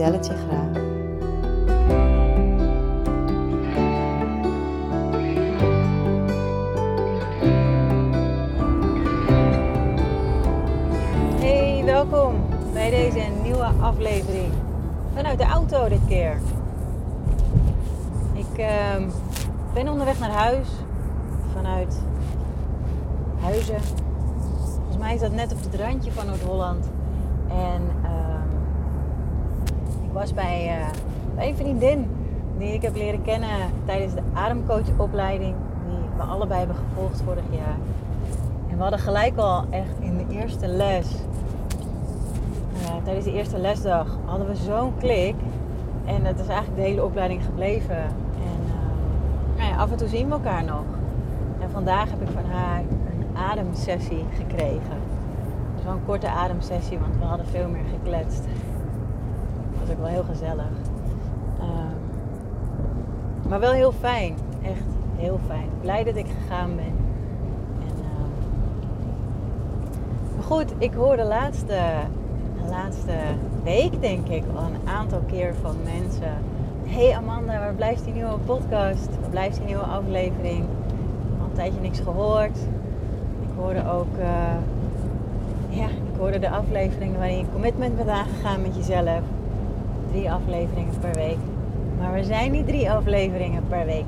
je graag. Hey, welkom bij deze nieuwe aflevering. Vanuit de auto dit keer. Ik ehm, ben onderweg naar huis. Vanuit Huizen. Volgens mij is dat net op het randje van Noord-Holland. En ehm, was bij, eh, bij een vriendin die ik heb leren kennen tijdens de ademcoachopleiding. Die we allebei hebben gevolgd vorig jaar. En we hadden gelijk al echt in de eerste les, eh, tijdens de eerste lesdag, hadden we zo'n klik. En dat is eigenlijk de hele opleiding gebleven. En ehm, nou ja, af en toe zien we elkaar nog. En vandaag heb ik van haar een ademsessie gekregen. Zo'n korte ademsessie, want we hadden veel meer gekletst. Ook wel heel gezellig. Ehm, maar wel heel fijn. Echt heel fijn. Blij dat ik gegaan ben. En, ehm, goed, ik hoor de laatste, de laatste week denk ik al een aantal keer van mensen. Hey Amanda, waar blijft die nieuwe podcast? Waar blijft die nieuwe aflevering? Al een tijdje niks gehoord. Ik hoorde ook, eh, ja, ik hoorde de afleveringen waarin je commitment bent aangegaan met jezelf. Drie afleveringen per week. Maar we zijn niet drie afleveringen per week.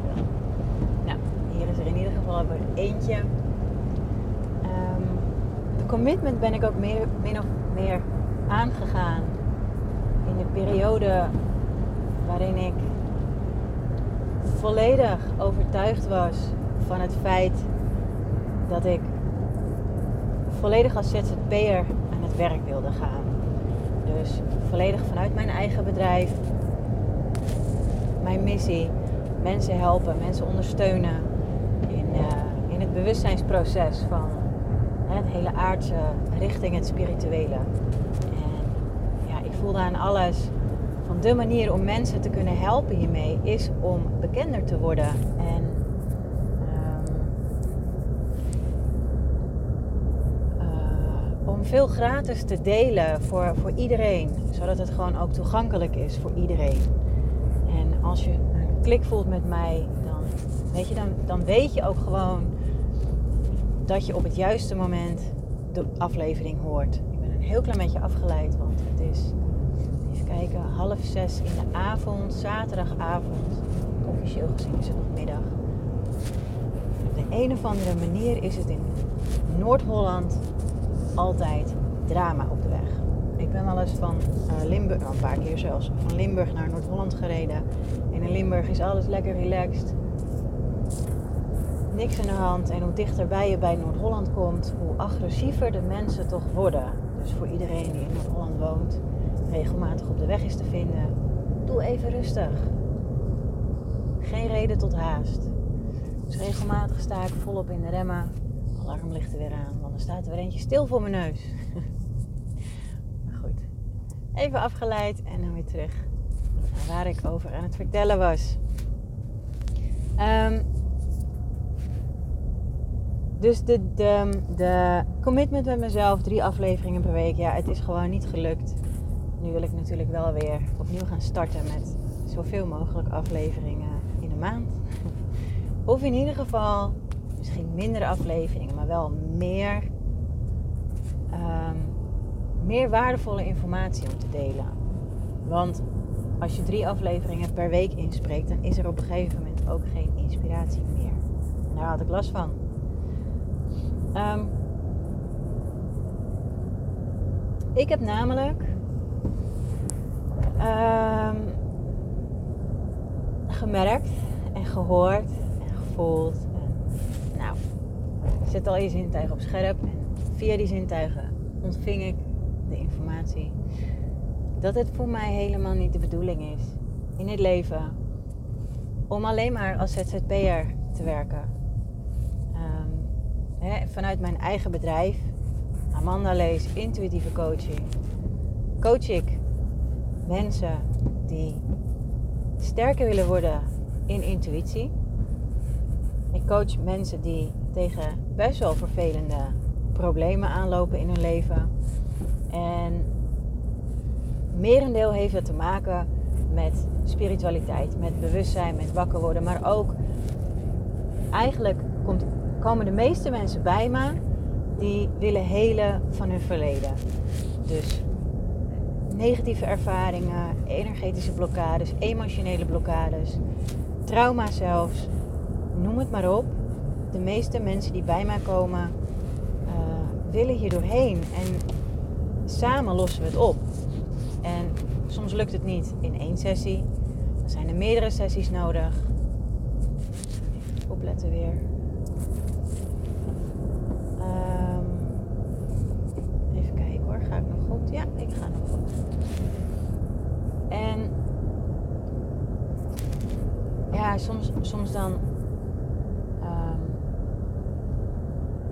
Nou, hier is er in ieder geval weer eentje. Ehm, de commitment ben ik ook meer, min of meer aangegaan in de periode waarin ik volledig overtuigd was van het feit dat ik volledig als ZZP'er aan het werk wilde gaan. Dus volledig vanuit mijn eigen bedrijf, mijn missie, mensen helpen, mensen ondersteunen in, uh, in het bewustzijnsproces van het hele aardse richting het spirituele. En ja, ik voelde aan alles van de manier om mensen te kunnen helpen hiermee is om bekender te worden en ehm, uh, veel gratis te delen voor, voor iedereen, zodat het gewoon ook toegankelijk is voor iedereen. En als je een klik voelt met mij, dan weet je, dan, dan weet je ook gewoon dat je op het juiste moment de aflevering hoort. Ik ben een heel klein beetje afgeleid, want het is Even kijken, half zes in de avond, zaterdagavond. Officieel gezien is het nog middag. Op de een of andere manier is het in Noord-Holland altijd drama op de weg. Ik ben wel eens van uh, Limburg, een paar keer zelfs, van Limburg naar Noord-Holland gereden. En in Limburg is alles lekker relaxed. Niks aan de hand. En hoe dichterbij je bij Noord-Holland komt, hoe agressiever de mensen toch worden. Dus voor iedereen die in Noord-Holland woont, regelmatig op de weg is te vinden, doe even rustig. Geen reden tot haast. Dus regelmatig sta ik volop in de remmen. Alarm ligt er weer aan, staat er weer eentje stil voor mijn neus. maar goed, even afgeleid en dan weer terug waar ik over aan het vertellen was. Um, dus de, de, de commitment met mezelf, drie afleveringen per week, ja, het is gewoon niet gelukt nu wil ik natuurlijk wel weer opnieuw gaan starten met zoveel mogelijk afleveringen in de maand. Of in ieder geval misschien minder afleveringen, maar wel meer, um, meer waardevolle informatie om te delen. Want als je drie afleveringen per week inspreekt, dan is er op een gegeven moment ook geen inspiratie meer. Daar had ik last van. Um, ik heb namelijk um, gemerkt en gehoord en gevoeld. Nou, ik zet al je zintuigen op scherp. Via die zintuigen ontving ik de informatie. dat het voor mij helemaal niet de bedoeling is in het leven om alleen maar als ZZP'er te werken. Um, vanuit mijn eigen bedrijf, Amanda Lees Intuïtieve Coaching, coach ik mensen die sterker willen worden in intuïtie. Ik coach mensen die tegen best wel vervelende problemen aanlopen in hun leven. En merendeel heeft het te maken met spiritualiteit, met bewustzijn, met wakker worden. Maar ook eigenlijk komt, komen de meeste mensen bij me die willen helen van hun verleden. Dus negatieve ervaringen, energetische blokkades, emotionele blokkades, trauma zelfs, noem het maar op. De meeste mensen die bij mij komen willen hier doorheen en samen lossen we het op. En soms lukt het niet in één sessie, dan zijn er meerdere sessies nodig. Even opletten weer. Um, even kijken hoor, ga ik nog goed? Ja, ik ga nog goed. En ja, soms, soms dan um,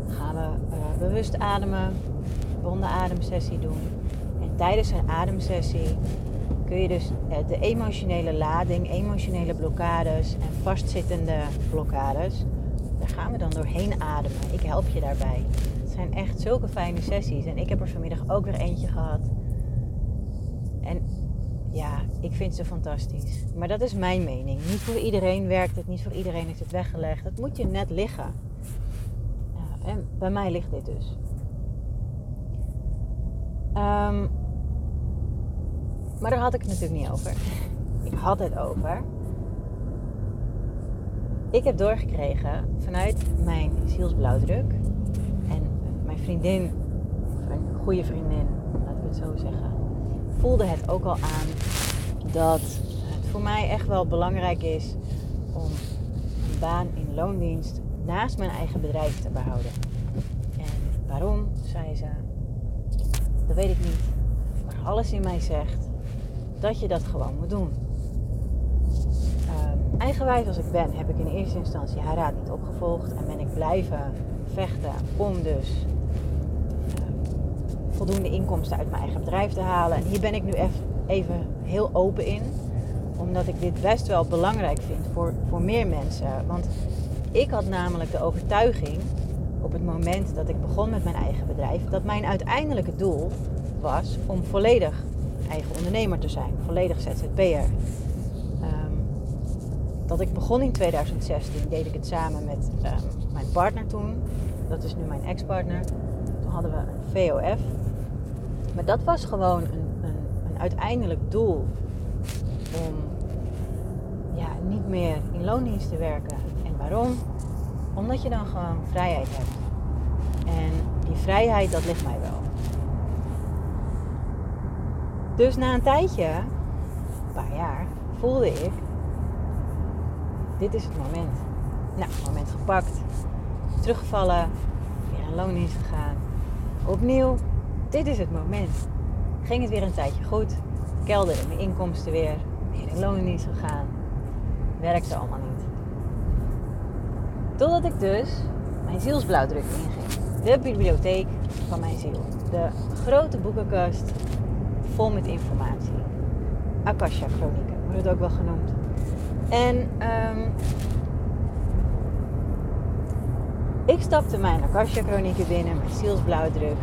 gaan we uh, bewust ademen, ronde ademsessie doen. En tijdens een ademsessie kun je dus eh, de emotionele lading, emotionele blokkades en vastzittende blokkades, daar gaan we dan doorheen ademen. Ik help je daarbij. Het zijn echt zulke fijne sessies. En ik heb er vanmiddag ook weer eentje gehad. En ja, ik vind ze fantastisch. Maar dat is mijn mening. Niet voor iedereen werkt het, niet voor iedereen is het weggelegd. Het moet je net liggen. En bij mij ligt dit dus. Um, maar daar had ik het natuurlijk niet over. Ik had het over. Ik heb doorgekregen vanuit mijn zielsblauwdruk. En mijn vriendin, een goede vriendin, laten we het zo zeggen, voelde het ook al aan dat het voor mij echt wel belangrijk is om een baan in loondienst naast mijn eigen bedrijf te behouden. En waarom, zei ze, dat weet ik niet. Maar alles in mij zegt dat je dat gewoon moet doen. Um, eigenwijs als ik ben, heb ik in eerste instantie haar raad niet opgevolgd en ben ik blijven vechten om dus ehm, voldoende inkomsten uit mijn eigen bedrijf te halen. En hier ben ik nu even heel open in, omdat ik dit best wel belangrijk vind voor, voor meer mensen. Want ik had namelijk de overtuiging op het moment dat ik begon met mijn eigen bedrijf, dat mijn uiteindelijke doel was om volledig eigen ondernemer te zijn, volledig ZZP'er. Um, dat ik begon in 2016, deed ik het samen met um, mijn partner toen. Dat is nu mijn ex-partner. Toen hadden we een VOF. Maar dat was gewoon een, een, een uiteindelijk doel om ja, niet meer in loondienst te werken. Waarom? Omdat je dan gewoon vrijheid hebt. En die vrijheid, dat ligt mij wel. Dus na een tijdje, een paar jaar, voelde ik, dit is het moment. Nou, moment gepakt, teruggevallen, weer een loondienst gegaan. Opnieuw, dit is het moment. Ging het weer een tijdje goed, kelderde mijn inkomsten weer, weer in loondienst gegaan. Werkte allemaal niet. Totdat ik dus mijn zielsblauwdruk inging. De bibliotheek van mijn ziel. De grote boekenkast vol met informatie. Akasha Chronieken wordt het ook wel genoemd. En um, ik stapte mijn Akasha Chronieken binnen, mijn zielsblauwdruk.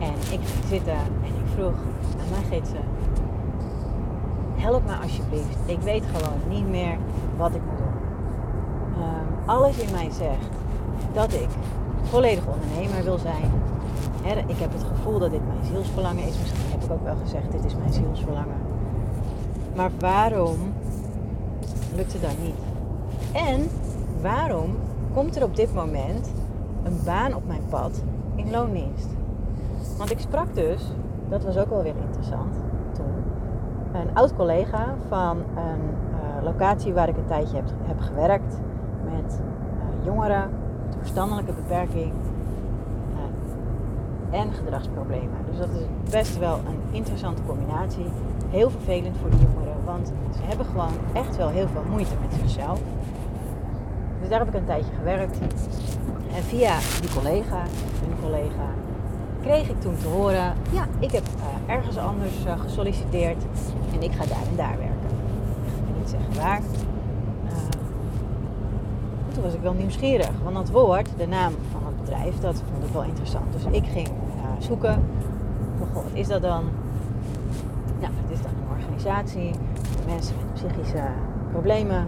En ik ging zitten en ik vroeg aan mijn gidsen. Help me alsjeblieft. Ik weet gewoon niet meer wat ik moet doen. Alles in mij zegt dat ik volledig ondernemer wil zijn ik heb het gevoel dat dit mijn zielsverlangen is. Misschien heb ik ook wel gezegd, dit is mijn zielsverlangen. Maar waarom lukt het dan niet? En waarom komt er op dit moment een baan op mijn pad in loondienst? Want ik sprak dus, dat was ook wel weer interessant toen, een oud collega van een uh, locatie waar ik een tijdje heb, gewerkt jongeren met een verstandelijke beperking en gedragsproblemen. Dus dat is best wel een interessante combinatie. heel vervelend voor die jongeren. Want ze hebben gewoon echt wel heel veel moeite met zichzelf. Dus daar heb ik een tijdje gewerkt. En via die collega, een collega, kreeg ik toen te horen: ja, ik heb uh, ergens anders uh, gesolliciteerd en ik ga daar en daar werken. Ik ga niet zeggen waar. Uh, was ik wel nieuwsgierig, want dat woord, de naam van het bedrijf, dat vond ik wel interessant. Dus ik ging zoeken. goh, wat is dat dan? Nou, het is dan een organisatie voor mensen met psychische problemen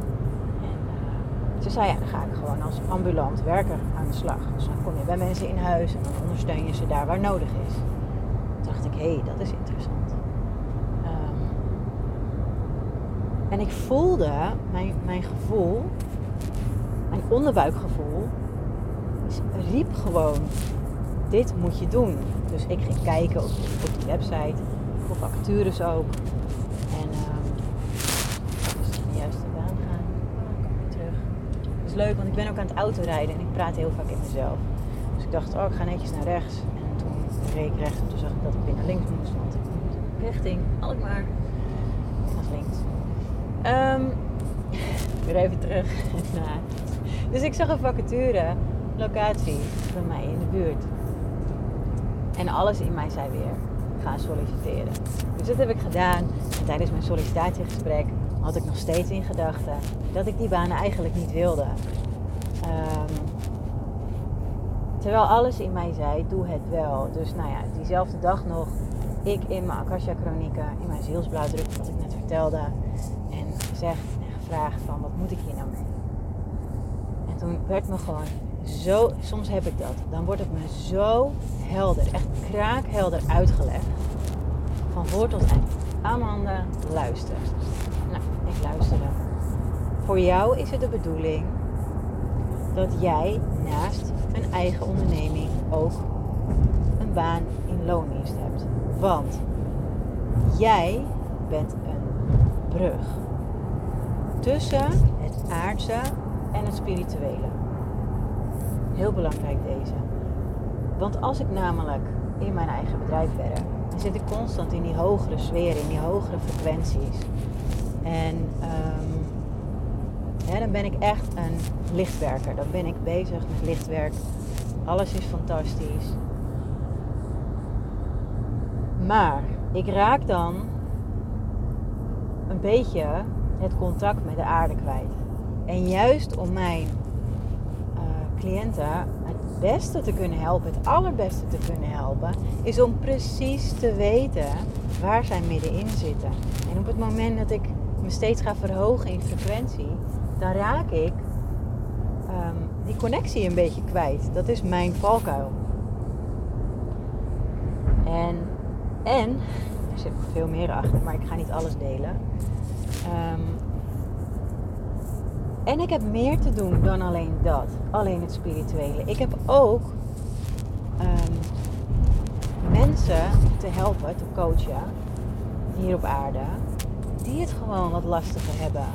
ze zei, ja, dan ga ik gewoon als ambulant werker aan de slag. Dus dan kom je bij mensen in huis en dan ondersteun je ze daar waar nodig is. Toen dacht ik, hé, hey, dat is interessant. Um, en ik voelde, mijn, mijn gevoel, mijn onderbuikgevoel, riep gewoon, dit moet je doen. Dus ik ging kijken op, op die website, voor vacatures ook. leuk, want ik ben ook aan het autorijden en ik praat heel vaak in mezelf. Dus ik dacht, oh, ik ga netjes naar rechts. En toen reed ik rechts en toen zag ik dat ik weer naar links moest, want ik moet richting Alkmaar. Naar links. Um, weer even terug. Dus ik zag een vacature, locatie bij mij in de buurt. En alles in mij zei weer, ga solliciteren. Dus dat heb ik gedaan. En tijdens mijn sollicitatiegesprek had ik nog steeds in gedachten dat ik die banen eigenlijk niet wilde. Um, terwijl alles in mij zei, doe het wel. Dus nou ja, diezelfde dag nog, ik in mijn Akasha Chronieken, in mijn zielsblauwdruk, wat ik net vertelde. En gezegd en gevraagd van, wat moet ik hier nou mee? En toen werd me gewoon zo, soms heb ik dat. Dan wordt het me zo helder, echt kraakhelder uitgelegd. Van voor tot eind. Amanda, luister. Nou, ik luisterde. Voor jou is het de bedoeling dat jij naast een eigen onderneming ook een baan in loondienst hebt. Want jij bent een brug tussen het aardse en het spirituele. Heel belangrijk deze. Want als ik namelijk in mijn eigen bedrijf werk, dan zit ik constant in die hogere sfeer, in die hogere frequenties. En um, dan ben ik echt een lichtwerker. Dan ben ik bezig met lichtwerk. Alles is fantastisch. Maar ik raak dan een beetje het contact met de aarde kwijt. En juist om mijn uh, cliënten het beste te kunnen helpen, het allerbeste te kunnen helpen, is om precies te weten waar zij middenin zitten. En op het moment dat ik me steeds ga verhogen in frequentie, dan raak ik um, die connectie een beetje kwijt. Dat is mijn valkuil. En, en er zit nog veel meer achter, maar ik ga niet alles delen. Um, en ik heb meer te doen dan alleen dat, alleen het spirituele. Ik heb ook um, mensen te helpen, te coachen hier op aarde, die het gewoon wat lastiger hebben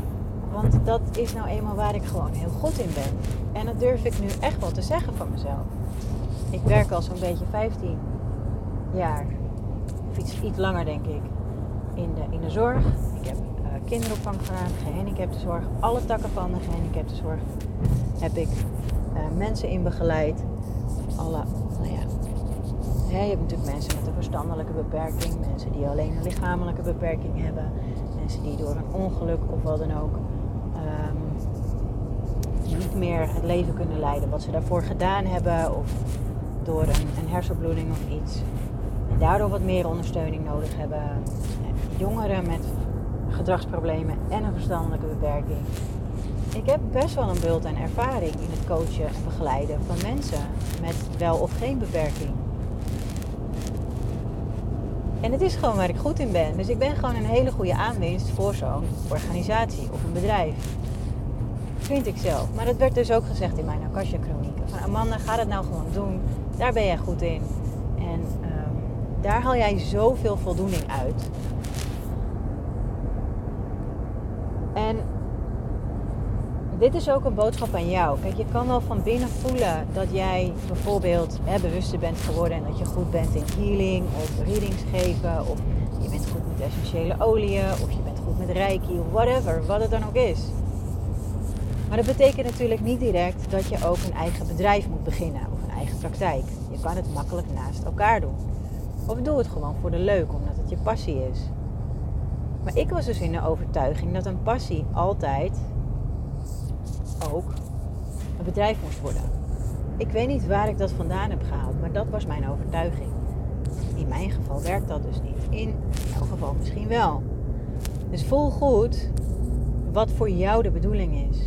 want dat is nou eenmaal waar ik gewoon heel goed in ben. En dat durf ik nu echt wel te zeggen van mezelf. Ik werk al zo'n beetje 15 jaar, of iets, iets langer denk ik, in de, in de zorg. Ik heb kinderopvang gedaan, gehandicaptenzorg. Alle takken van de gehandicaptenzorg heb ik uh, mensen in begeleid. Alle, nou ja, je hebt natuurlijk mensen met een verstandelijke beperking, mensen die alleen een lichamelijke beperking hebben, mensen die door een ongeluk of wat dan ook niet meer het leven kunnen leiden wat ze daarvoor gedaan hebben of door een, een hersenbloeding of iets. En daardoor wat meer ondersteuning nodig hebben. Jongeren met gedragsproblemen en een verstandelijke beperking. Ik heb best wel een bult aan ervaring in het coachen en begeleiden van mensen met wel of geen beperking. En het is gewoon waar ik goed in ben. Dus ik ben gewoon een hele goede aanwinst voor zo'n organisatie of een bedrijf. Vind ik zelf. Maar dat werd dus ook gezegd in mijn Akasha Chronieken. Van Amanda, ga dat nou gewoon doen. Daar ben jij goed in. En um, daar haal jij zoveel voldoening uit. En dit is ook een boodschap aan jou. Kijk, je kan wel van binnen voelen dat jij bijvoorbeeld hè, bewuster bent geworden en dat je goed bent in healing of readings geven of je bent goed met essentiële oliën, of je bent goed met reiki, of whatever, wat het dan ook is. Maar dat betekent natuurlijk niet direct dat je ook een eigen bedrijf moet beginnen of een eigen praktijk. Je kan het makkelijk naast elkaar doen. Of doe het gewoon voor de leuk, omdat het je passie is. Maar ik was dus in de overtuiging dat een passie altijd ook een bedrijf moest worden. Ik weet niet waar ik dat vandaan heb gehaald, maar dat was mijn overtuiging. In mijn geval werkt dat dus niet. In jouw geval misschien wel. Dus voel goed wat voor jou de bedoeling is.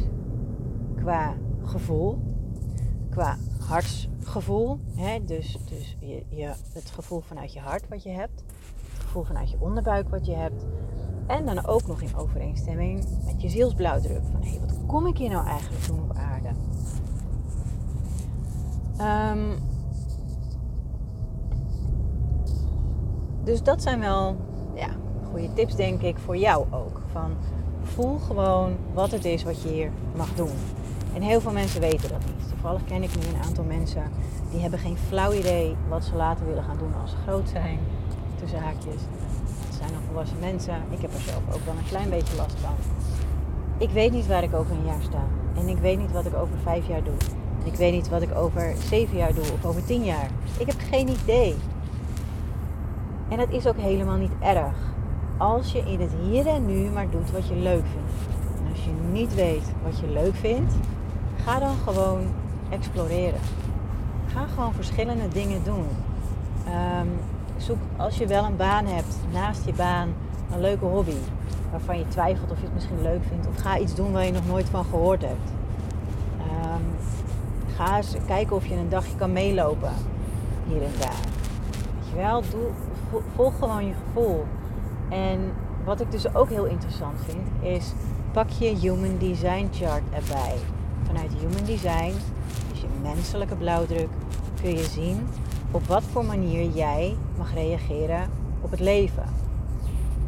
Qua gevoel, qua hartsgevoel. Hè? Dus, dus je, je, het gevoel vanuit je hart wat je hebt. Het gevoel vanuit je onderbuik wat je hebt. En dan ook nog in overeenstemming met je zielsblauwdruk. Van hé, hey, wat kom ik hier nou eigenlijk doen op aarde? Um, dus dat zijn wel ja, goede tips, denk ik, voor jou ook. Van voel gewoon wat het is wat je hier mag doen. En heel veel mensen weten dat niet. Toevallig ken ik nu een aantal mensen die hebben geen flauw idee wat ze later willen gaan doen als ze groot zijn. Tussen haakjes. Zijn nog volwassen mensen. Ik heb er zelf ook wel een klein beetje last van. Ik weet niet waar ik over een jaar sta. En ik weet niet wat ik over vijf jaar doe. Ik weet niet wat ik over zeven jaar doe of over tien jaar. Ik heb geen idee. En dat is ook helemaal niet erg. Als je in het hier en nu maar doet wat je leuk vindt. En als je niet weet wat je leuk vindt, ga dan gewoon exploreren. Ga gewoon verschillende dingen doen. Um, zoek als je wel een baan hebt, naast je baan een leuke hobby. Waarvan je twijfelt of je het misschien leuk vindt. Of ga iets doen waar je nog nooit van gehoord hebt. Um, ga eens kijken of je een dagje kan meelopen. Hier en daar. Weet je wel, doe, volg gewoon je gevoel. En wat ik dus ook heel interessant vind, is pak je Human Design Chart erbij. Vanuit Human Design, dus je menselijke blauwdruk, kun je zien op wat voor manier jij mag reageren op het leven.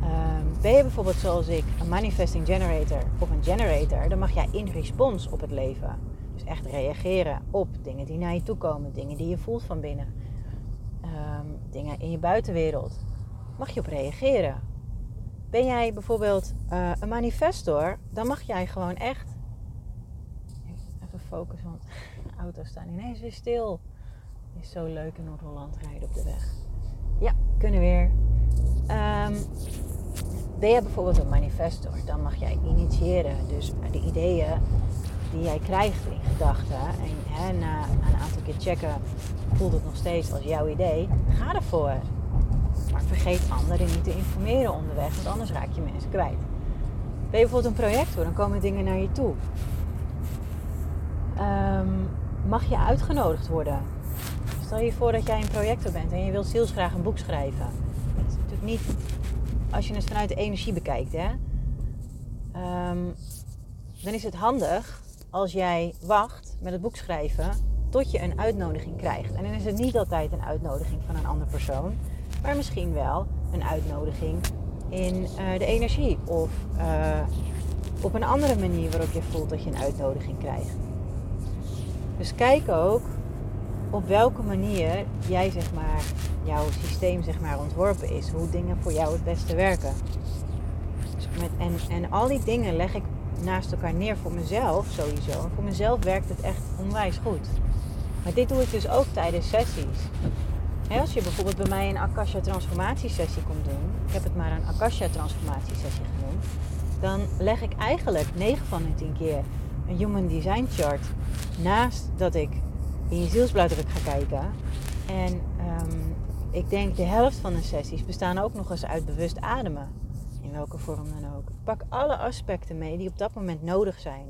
Um, ben je bijvoorbeeld zoals ik een manifesting generator of een generator, dan mag jij in respons op het leven. Dus echt reageren op dingen die naar je toe komen, dingen die je voelt van binnen Ehm, dingen in je buitenwereld. Mag je op reageren. Ben jij bijvoorbeeld uh, een manifestor, dan mag jij gewoon echt. Even focussen, want de auto's staan ineens weer stil. Het is zo leuk in Noord-Holland rijden op de weg. Ja, kunnen weer. Um, ben jij bijvoorbeeld een manifestor, dan mag jij initiëren. Dus de ideeën die jij krijgt in gedachten. En hè, na een aantal keer checken, voelt het nog steeds als jouw idee. Ga ervoor. Maar vergeet anderen niet te informeren onderweg, want anders raak je mensen kwijt. Ben je bijvoorbeeld een projector, dan komen dingen naar je toe. Ehm, mag je uitgenodigd worden? Stel je voor dat jij een projector bent en je wilt zielsgraag een boek schrijven. Dat is natuurlijk niet als je het vanuit de energie bekijkt. Hè? Ehm, dan is het handig als jij wacht met het boek schrijven tot je een uitnodiging krijgt. En dan is het niet altijd een uitnodiging van een andere persoon, maar misschien wel een uitnodiging in uh, de energie of uh, op een andere manier waarop je voelt dat je een uitnodiging krijgt. Dus kijk ook op welke manier jij zeg maar jouw systeem zeg maar ontworpen is, hoe dingen voor jou het beste werken. Met, en, en al die dingen leg ik naast elkaar neer voor mezelf sowieso. En voor mezelf werkt het echt onwijs goed. Maar dit doe ik dus ook tijdens sessies. als je bijvoorbeeld bij mij een Akasha transformatiesessie komt doen, ik heb het maar een Akasha transformatiesessie genoemd, dan leg ik eigenlijk 9 van de 10 keer een Human Design Chart naast dat ik in je zielsblauwdruk ga kijken. En um, ik denk de helft van de sessies bestaan ook nog eens uit bewust ademen. In welke vorm dan ook. pak alle aspecten mee die op dat moment nodig zijn.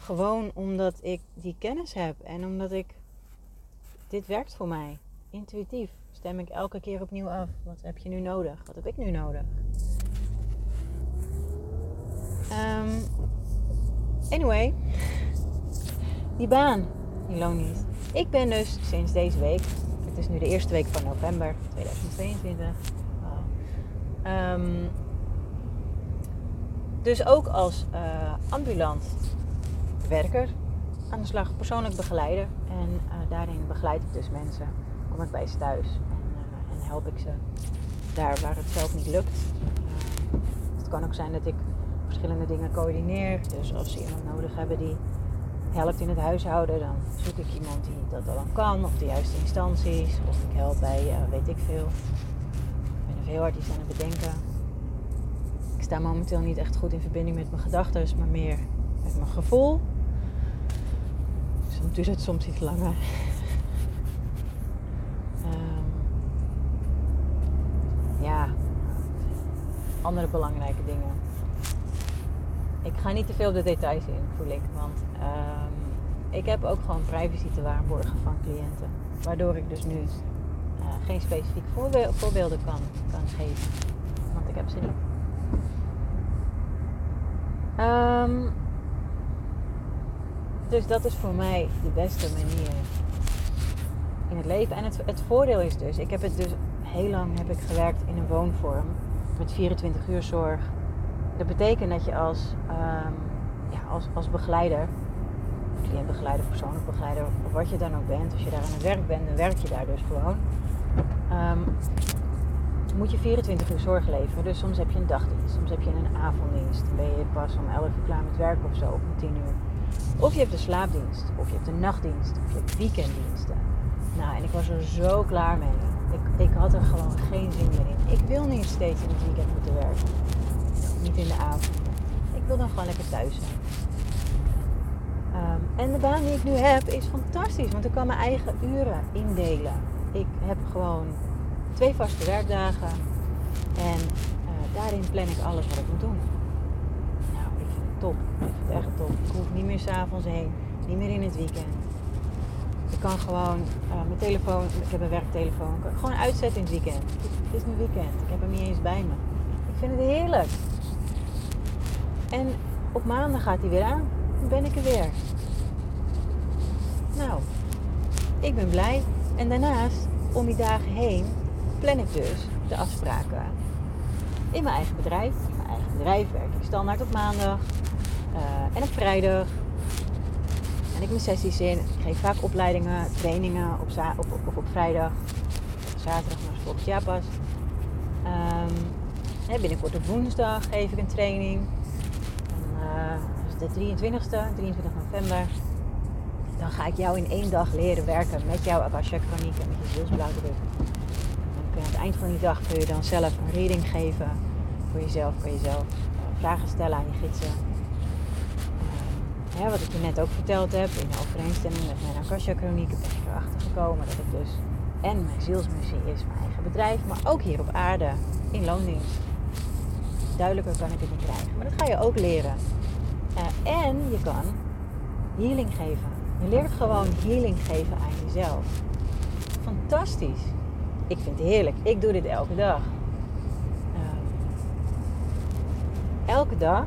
Gewoon omdat ik die kennis heb en omdat ik. Dit werkt voor mij. Intuïtief stem ik elke keer opnieuw af. Wat heb je nu nodig? Wat heb ik nu nodig? Um, anyway, die baan, Ik ben dus sinds deze week, het is nu de eerste week van november 2022. Um, dus ook als uh, ambulant werker aan de slag, persoonlijk begeleider. En uh, daarin begeleid ik dus mensen. Kom ik bij ze thuis en, uh, en help ik ze daar waar het zelf niet lukt. Het kan ook zijn dat ik verschillende dingen coördineer. Dus als ze iemand nodig hebben die helpt in het huishouden, dan zoek ik iemand die dat dan kan, of de juiste instanties, of ik help bij weet ik veel. Ik ben er veel hard iets aan het bedenken. Ik sta momenteel niet echt goed in verbinding met mijn gedachten, maar meer met mijn gevoel. Soms duurt het soms iets langer. um, ja, andere belangrijke dingen. Ik ga niet te veel de details in, voel ik. Want um, ik heb ook gewoon privacy te waarborgen van cliënten. Waardoor ik dus nu uh, geen specifieke voorbeelden kan, kan geven. Want ik heb ze niet. Um, dus dat is voor mij de beste manier in het leven. En het, het voordeel is dus, ik heb het dus heel lang heb ik gewerkt in een woonvorm met 24 uur zorg. Dat betekent dat je als, um, ja, als, als begeleider, cliëntbegeleider, persoonlijk begeleider, of wat je dan ook bent, als je daar aan het werk bent, dan werk je daar dus gewoon. Um, moet je 24 uur zorg leveren. Dus soms heb je een dagdienst, soms heb je een avonddienst. Dan ben je pas om 11 uur klaar met werken of zo, om 10 uur. Of je hebt een slaapdienst, of je hebt een nachtdienst, of je hebt weekenddiensten. Nou, en ik was er zo klaar mee. Ik, ik had er gewoon geen zin meer in. Ik wil niet steeds in het weekend moeten werken. Niet in de avond. Ik wil dan gewoon lekker thuis zijn. Um, en de baan die ik nu heb is fantastisch, want ik kan mijn eigen uren indelen. Ik heb gewoon twee vaste werkdagen en uh, daarin plan ik alles wat ik moet doen top. Ik vind het echt top. Ik hoef niet meer s'avonds heen, niet meer in het weekend. Ik kan gewoon uh, mijn telefoon, ik heb een werktelefoon, gewoon uitzetten in het weekend. Het is nu weekend, ik heb hem niet eens bij me. Ik vind het heerlijk. En op maandag gaat hij weer aan, dan ben ik er weer. Nou, ik ben blij. En daarnaast, om die dagen heen, plan ik dus de afspraken in mijn eigen bedrijf. In mijn eigen bedrijf werk ik standaard op maandag. Uh, en op vrijdag. En ik mijn sessies in. Ik geef vaak opleidingen, trainingen op, op, op, vrijdag. Zaterdag maar volgend jaar pas. Um, binnenkort op woensdag geef ik een training. De 23e, 23 november. Dan ga ik jou in één dag leren werken met jouw Akasha Chroniek en met je zielsblauwdruk. En aan het eind van die dag kun je dan zelf een reading geven voor jezelf. Kun je zelf uh, vragen stellen aan je gidsen wat ik je net ook verteld heb, in overeenstemming met mijn Akasha-chroniek, ben ik erachter gekomen dat het dus en mijn zielsmissie is, mijn eigen bedrijf, maar ook hier op aarde in loondienst. Duidelijker kan ik het niet krijgen, maar dat ga je ook leren. Uh, en je kan healing geven. Je leert gewoon healing geven aan jezelf. Fantastisch. Ik vind het heerlijk. Ik doe dit elke dag. Uh, elke dag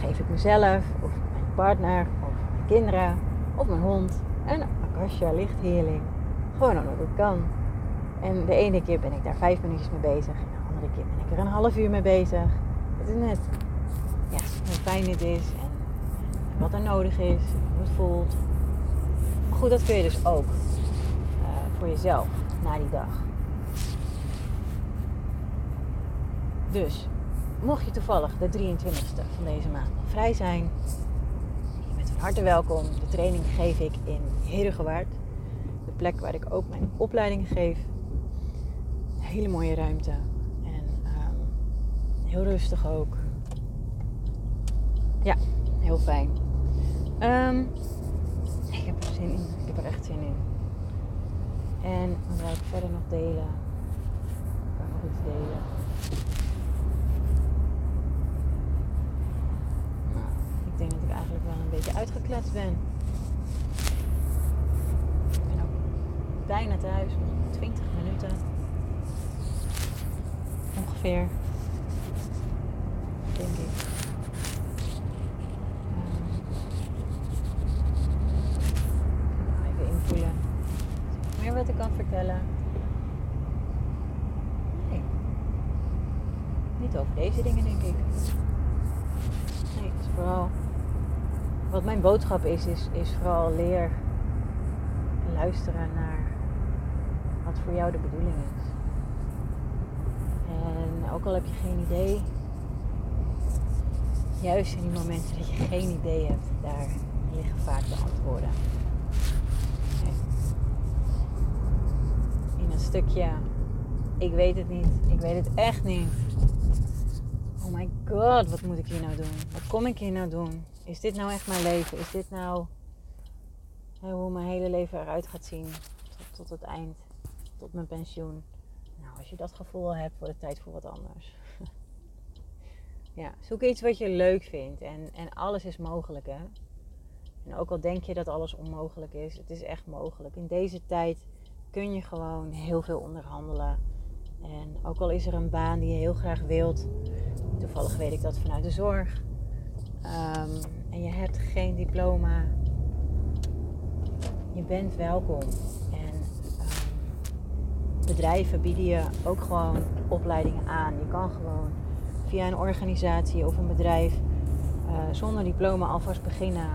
geef ik mezelf, of mijn partner, of mijn kinderen, of mijn hond een Akasha lichtheerling. Gewoon omdat het kan. En de ene keer ben ik daar vijf minuutjes mee bezig. Ben ik er een half uur mee bezig. Het is net ja, hoe fijn het is en wat er nodig is, hoe het voelt. Goed, dat kun je dus ook uh, voor jezelf na die dag. Dus mocht je toevallig de 23e van deze maand vrij zijn, je bent van harte welkom. De training geef ik in Herengewaard. De plek waar ik ook mijn opleiding geef. Hele mooie ruimte. Heel rustig ook. Ja, heel fijn. Um, ik heb er zin in. Ik heb er echt zin in. En wat wil ik verder nog delen? Ik kan nog iets delen. denk dat ik eigenlijk wel een beetje uitgekletst ben. Ik ben ook bijna thuis, 20 minuten. Ongeveer. Denk ik. even invoelen. Meer wat ik kan vertellen. Nee. Niet over deze dingen, denk ik. Nee, het is vooral mijn boodschap is, is, is vooral leer luisteren naar wat voor jou de bedoeling is. En ook al heb je geen idee, juist in die momenten dat je geen idee hebt, daar liggen vaak de antwoorden. In een stukje, ik weet het niet, ik weet het echt niet. Oh my god, wat moet ik hier nou doen? Wat kom ik hier nou doen? Is dit nou echt mijn leven? Is dit nou hoe mijn hele leven eruit gaat zien tot, het eind, tot mijn pensioen? Nou, als je dat gevoel hebt, wordt het tijd voor wat anders. ja, zoek iets wat je leuk vindt en, en alles is mogelijk hè. En ook al denk je dat alles onmogelijk is, het is echt mogelijk. In deze tijd kun je gewoon heel veel onderhandelen. En ook al is er een baan die je heel graag wilt, toevallig weet ik dat vanuit de zorg, um, en je hebt geen diploma, je bent welkom. En um, bedrijven bieden je ook gewoon opleidingen aan. Je kan gewoon via een organisatie of een bedrijf uh, zonder diploma alvast beginnen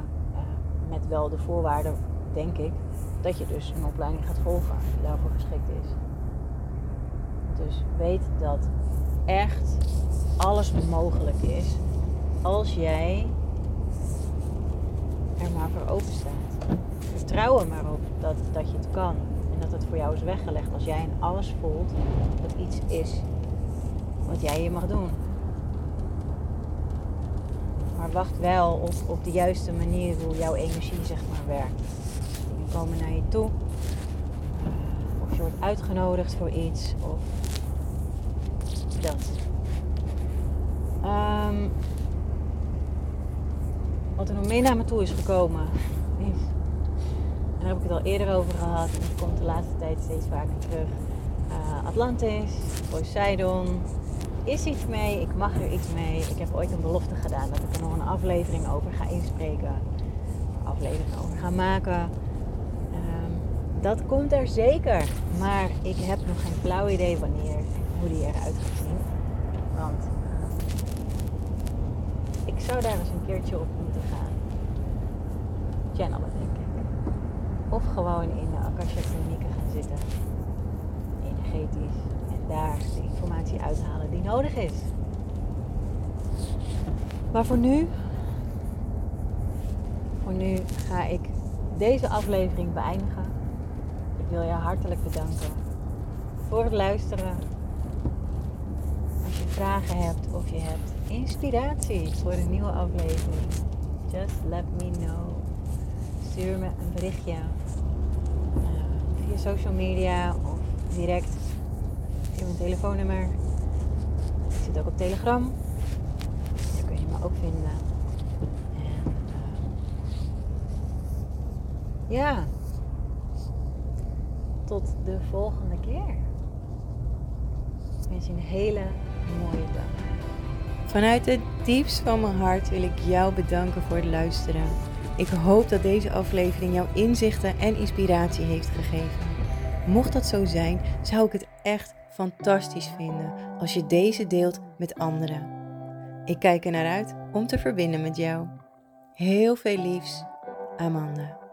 met wel de voorwaarden, denk ik, dat je dus een opleiding gaat volgen die daarvoor geschikt is. Dus weet dat echt alles mogelijk is als jij er maar voor open staat. Vertrouw er maar op dat, dat je het kan en dat het voor jou is weggelegd als jij in alles voelt dat iets is wat jij je mag doen. Maar wacht wel op, op de juiste manier hoe jouw energie zeg maar werkt. Dingen komen naar je toe. Of je wordt uitgenodigd voor iets. Of dat. Um, wat er nog meer naar me toe is gekomen. Is, en daar heb ik het al eerder over gehad. En het komt de laatste tijd steeds vaker terug. Uh, Atlantis, Poseidon, is iets mee, ik mag er iets mee. Ik heb ooit een belofte gedaan dat ik er nog een aflevering over ga inspreken. Aflevering over ga maken. Um, dat komt er zeker. Maar ik heb nog geen flauw idee wanneer hoe die eruit gaat zien. Want uh, ik zou daar eens een keertje op gaan. Channelen denk ik. Of gewoon in de Akasha klinieken gaan zitten. Energetisch daar de informatie uithalen die nodig is. Maar voor nu, voor nu ga ik deze aflevering beëindigen. Ik wil je hartelijk bedanken voor het luisteren. Als je vragen hebt of je hebt inspiratie voor een nieuwe aflevering, just let me know. Stuur me een berichtje uh, via social media of direct je mijn telefoonnummer. Ik zit ook op Telegram. Daar kun je me ook vinden. En, uh, ja. Tot de volgende keer. Ik wens je een hele mooie dag. Vanuit het diepst van mijn hart wil ik jou bedanken voor het luisteren. Ik hoop dat deze aflevering jouw inzichten en inspiratie heeft gegeven. Mocht dat zo zijn, zou ik het echt fantastisch vinden als je deze deelt met anderen. Ik kijk er naar uit om te verbinden met jou. Heel veel liefs, Amanda.